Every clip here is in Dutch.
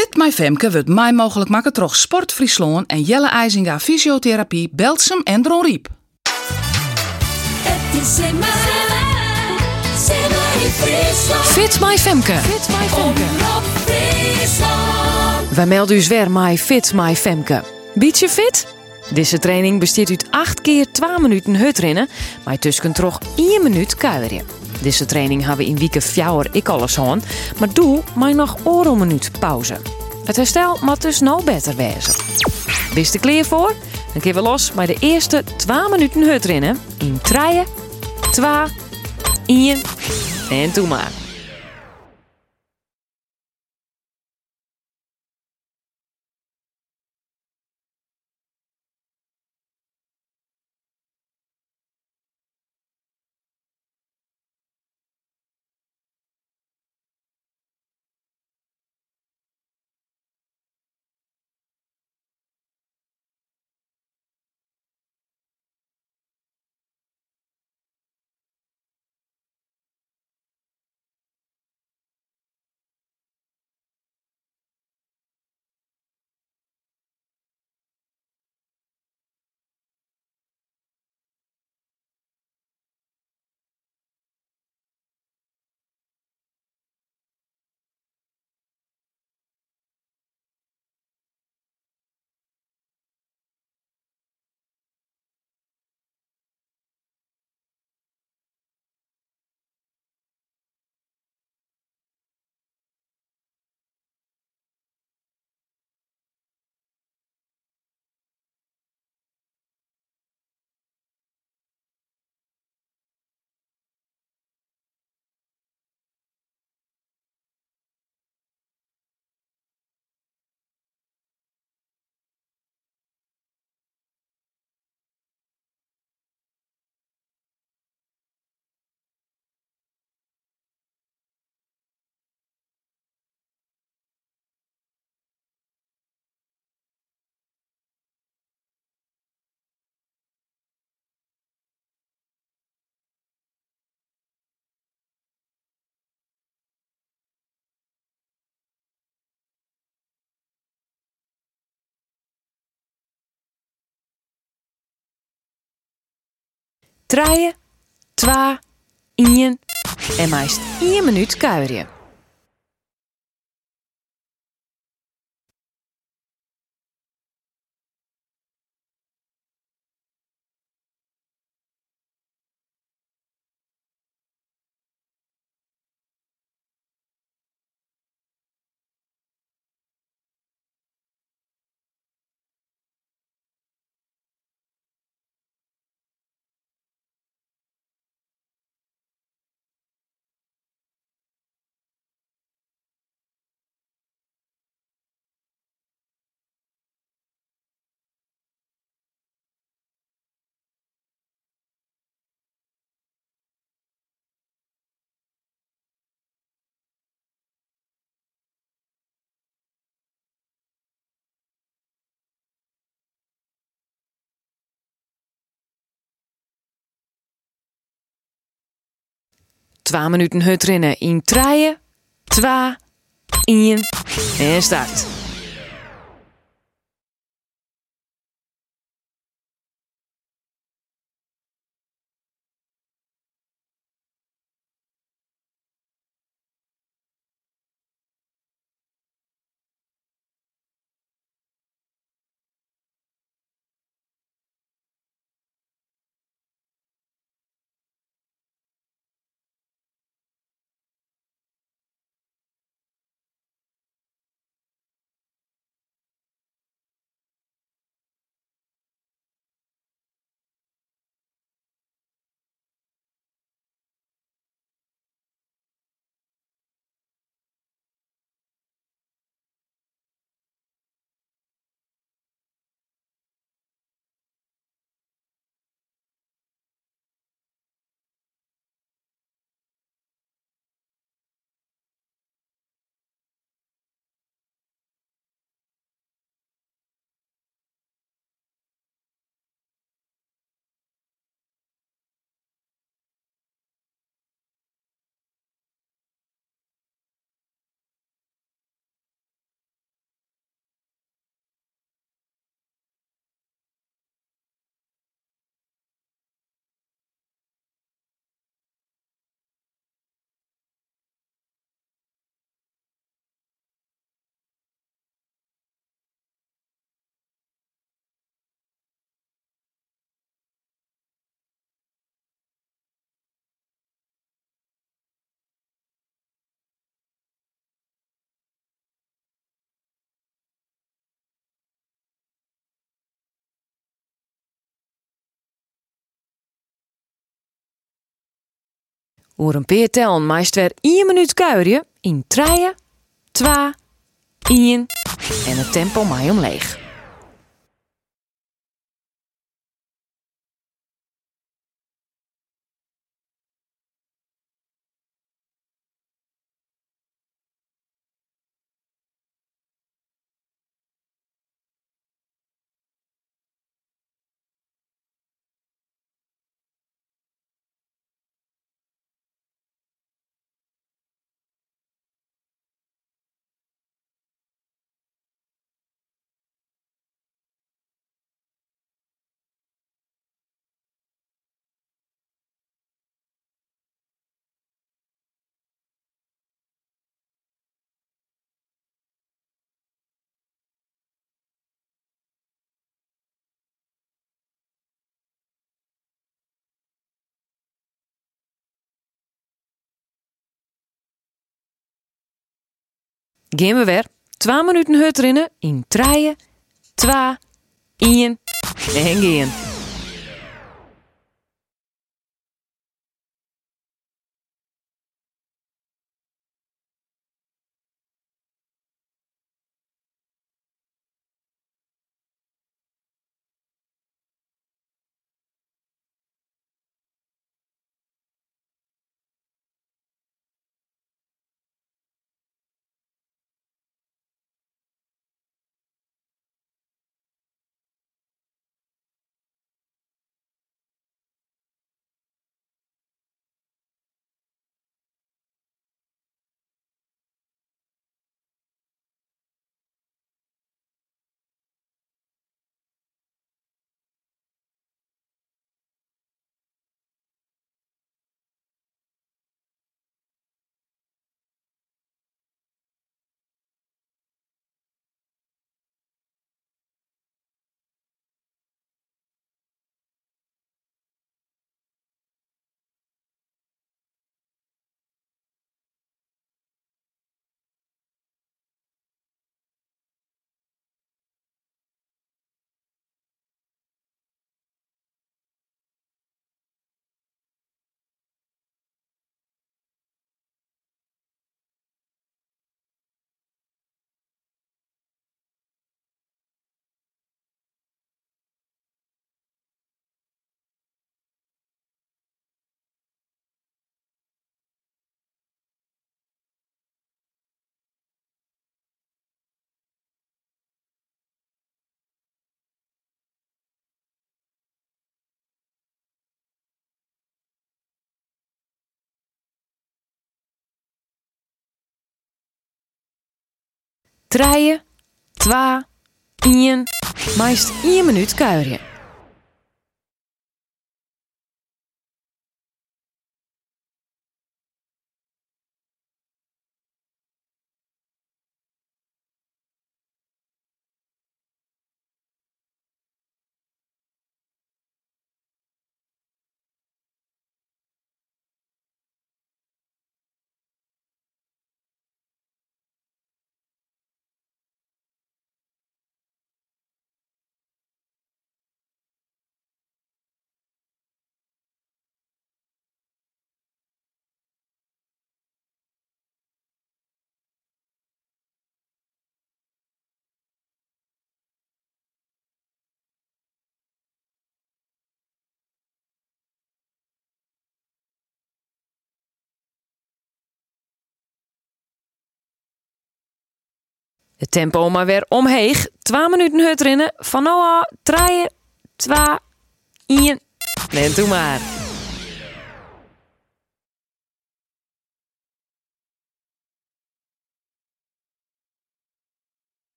Fit My Femke wordt mij mogelijk maken troch Sport Friesland en Jelle IJzinga Fysiotherapie, Belsum en Dron Riep. Fit My Femke. Fit My Femke. Wij melden u weer My Fit My Femke. Beetje fit? Deze training bestaat uit 8 keer 2 minuten hutrennen, maar tussen toch 1 minuut kuieren. Deze training hebben we in weken 4 ik alles aan, maar doe maar nog oren minuut pauze. Het herstel moet dus nou beter wezen. Bist er klaar voor? Dan kunnen we los bij de eerste 2 minuten hutrennen in 3, 2, 1 en toe maar. Draaien, twa, ien en meist 1 minuut kuierje. 2 minuten hut rennen in 3, 2, 1 en start. Oer een peer tellen meest weer 1 minuut kuierje in 3, 2, 1 en het tempo mij omleeg. Gaan we weer. 2 minuten hut rinnen in 3, 2, 1 en gaan. Trije, 2, 1, meest 1 minuut kuierje. Het tempo maar weer omheeg. 2 minuten hut rennen. Van nou aan, 3, 2, 1. En doe maar.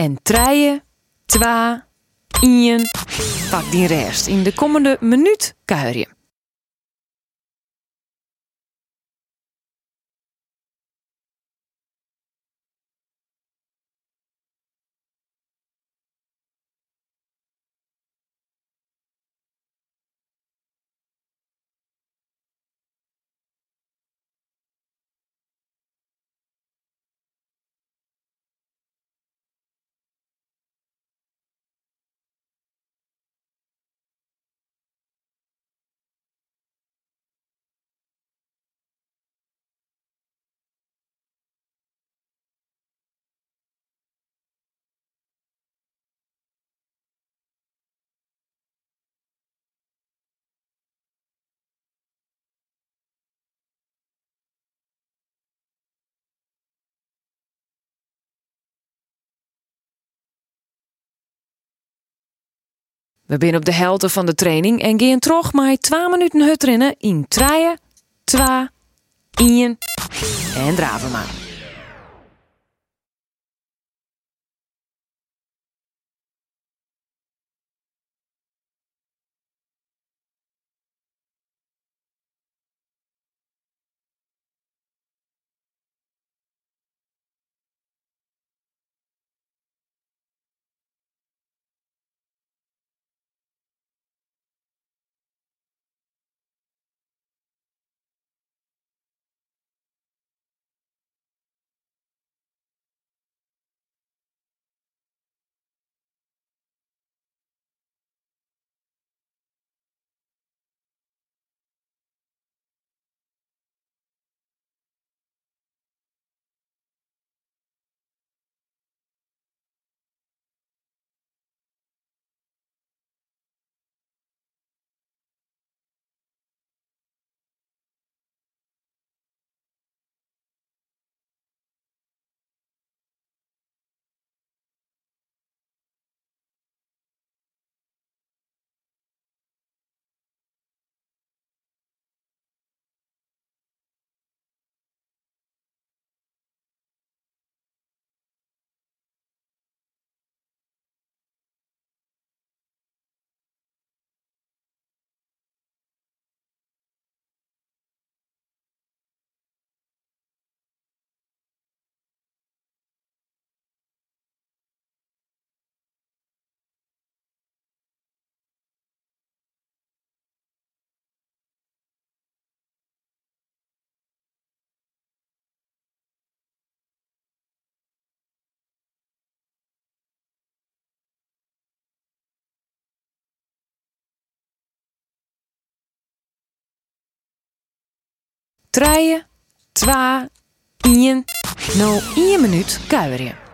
En treien, twa, ien. Pak die rest. In de komende minuut kuier We zijn op de helte van de training en gaan terug maar 2 minuten hut rennen in treien, 2, 1 en draven maar. Treien, 2, 1, nou 1 minuut kuieren.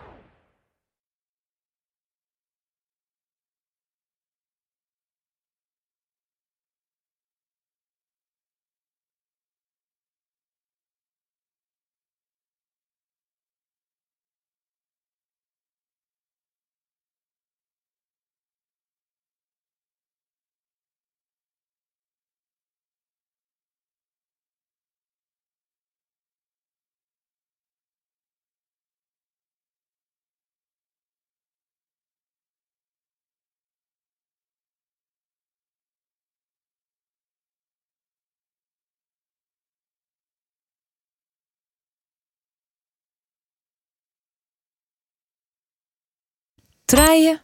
Treien,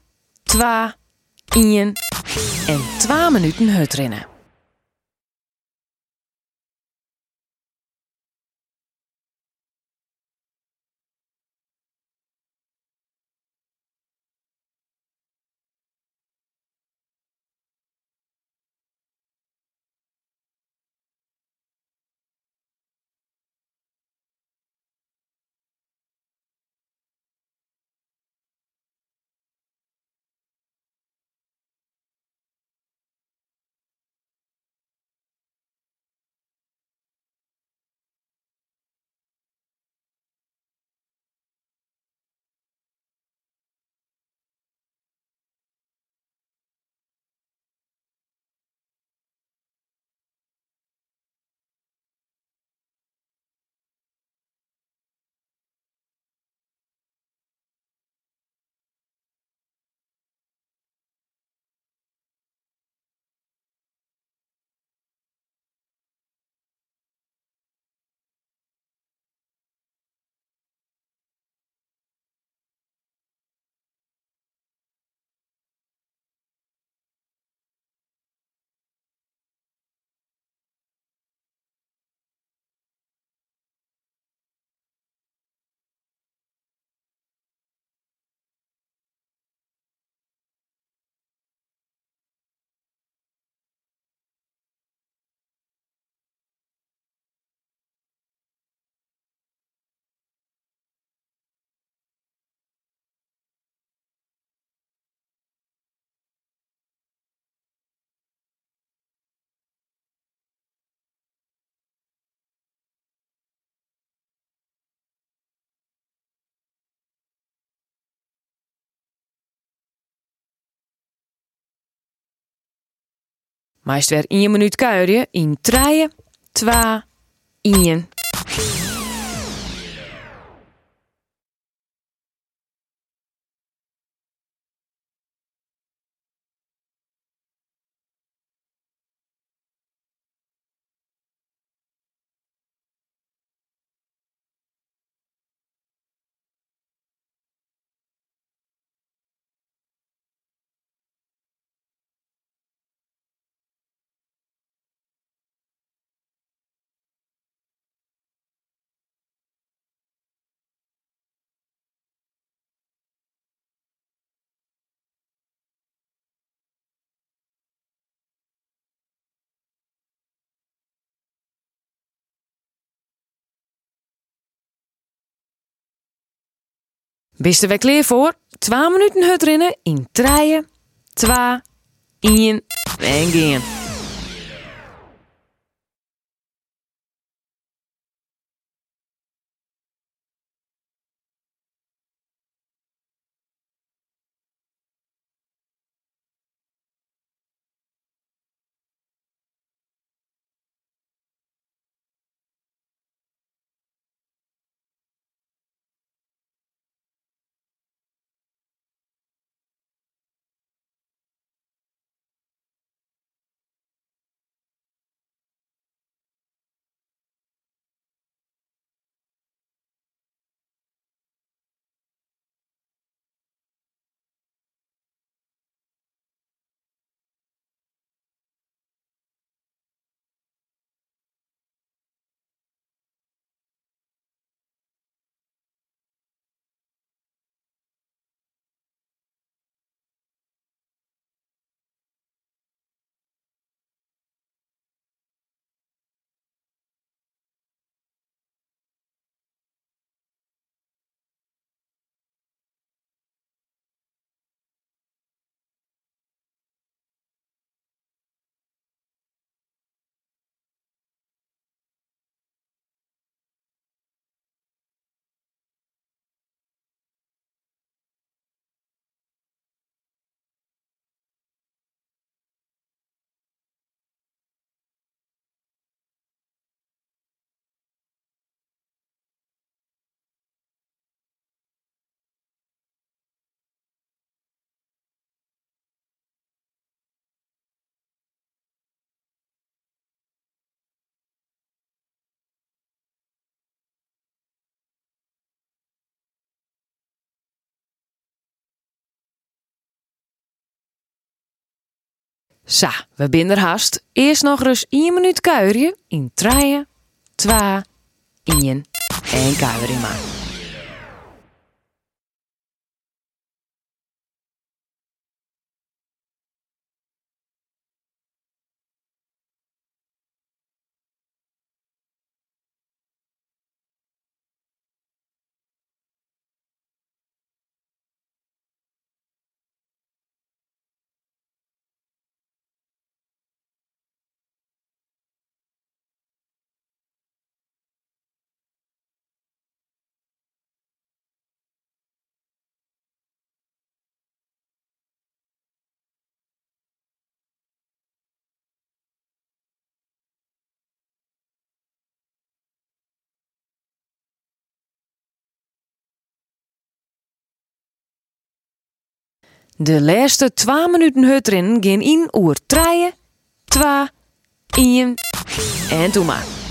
2, 1 en 2 minuten hut rennen. Meest weer 1 minuut kuieren in 3, 2, 1. Bist er weer klaar voor? 2 minuten hut rennen in 3, 2, 1 en gaan. Sa, we binnen er haast. Eerst nog eens 1 minuut kuieren in 3, 2, 1 en kuieren maar. De laatste 2 minuten hut gaan in oer 3, 2, 1 en toen maar.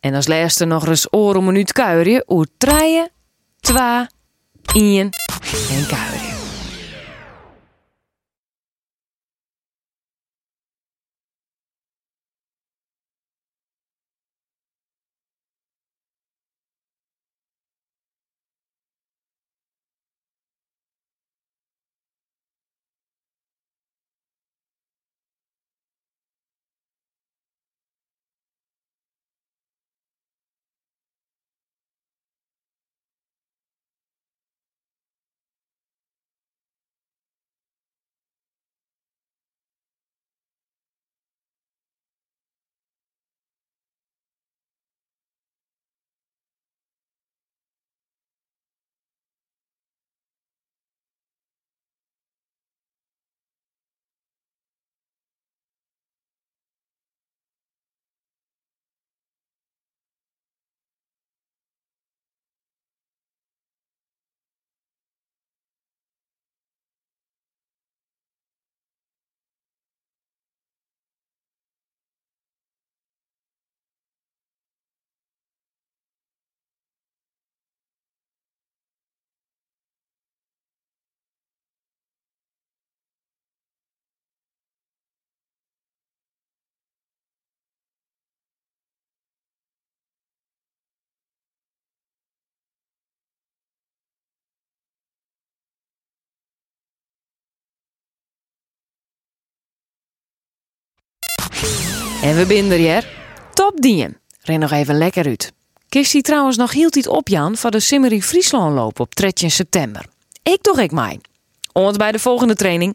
En als laatste nog eens oor een minuut kuierje. Oer 3, 2, 1 en kuierje. En we binden er hier. Top dien. Ren nog even lekker uit. Kist die trouwens nog hield iets op Jan voor de Simmerie Friesland loop op 13 september. Ik toch ik mij. Ons bij de volgende training.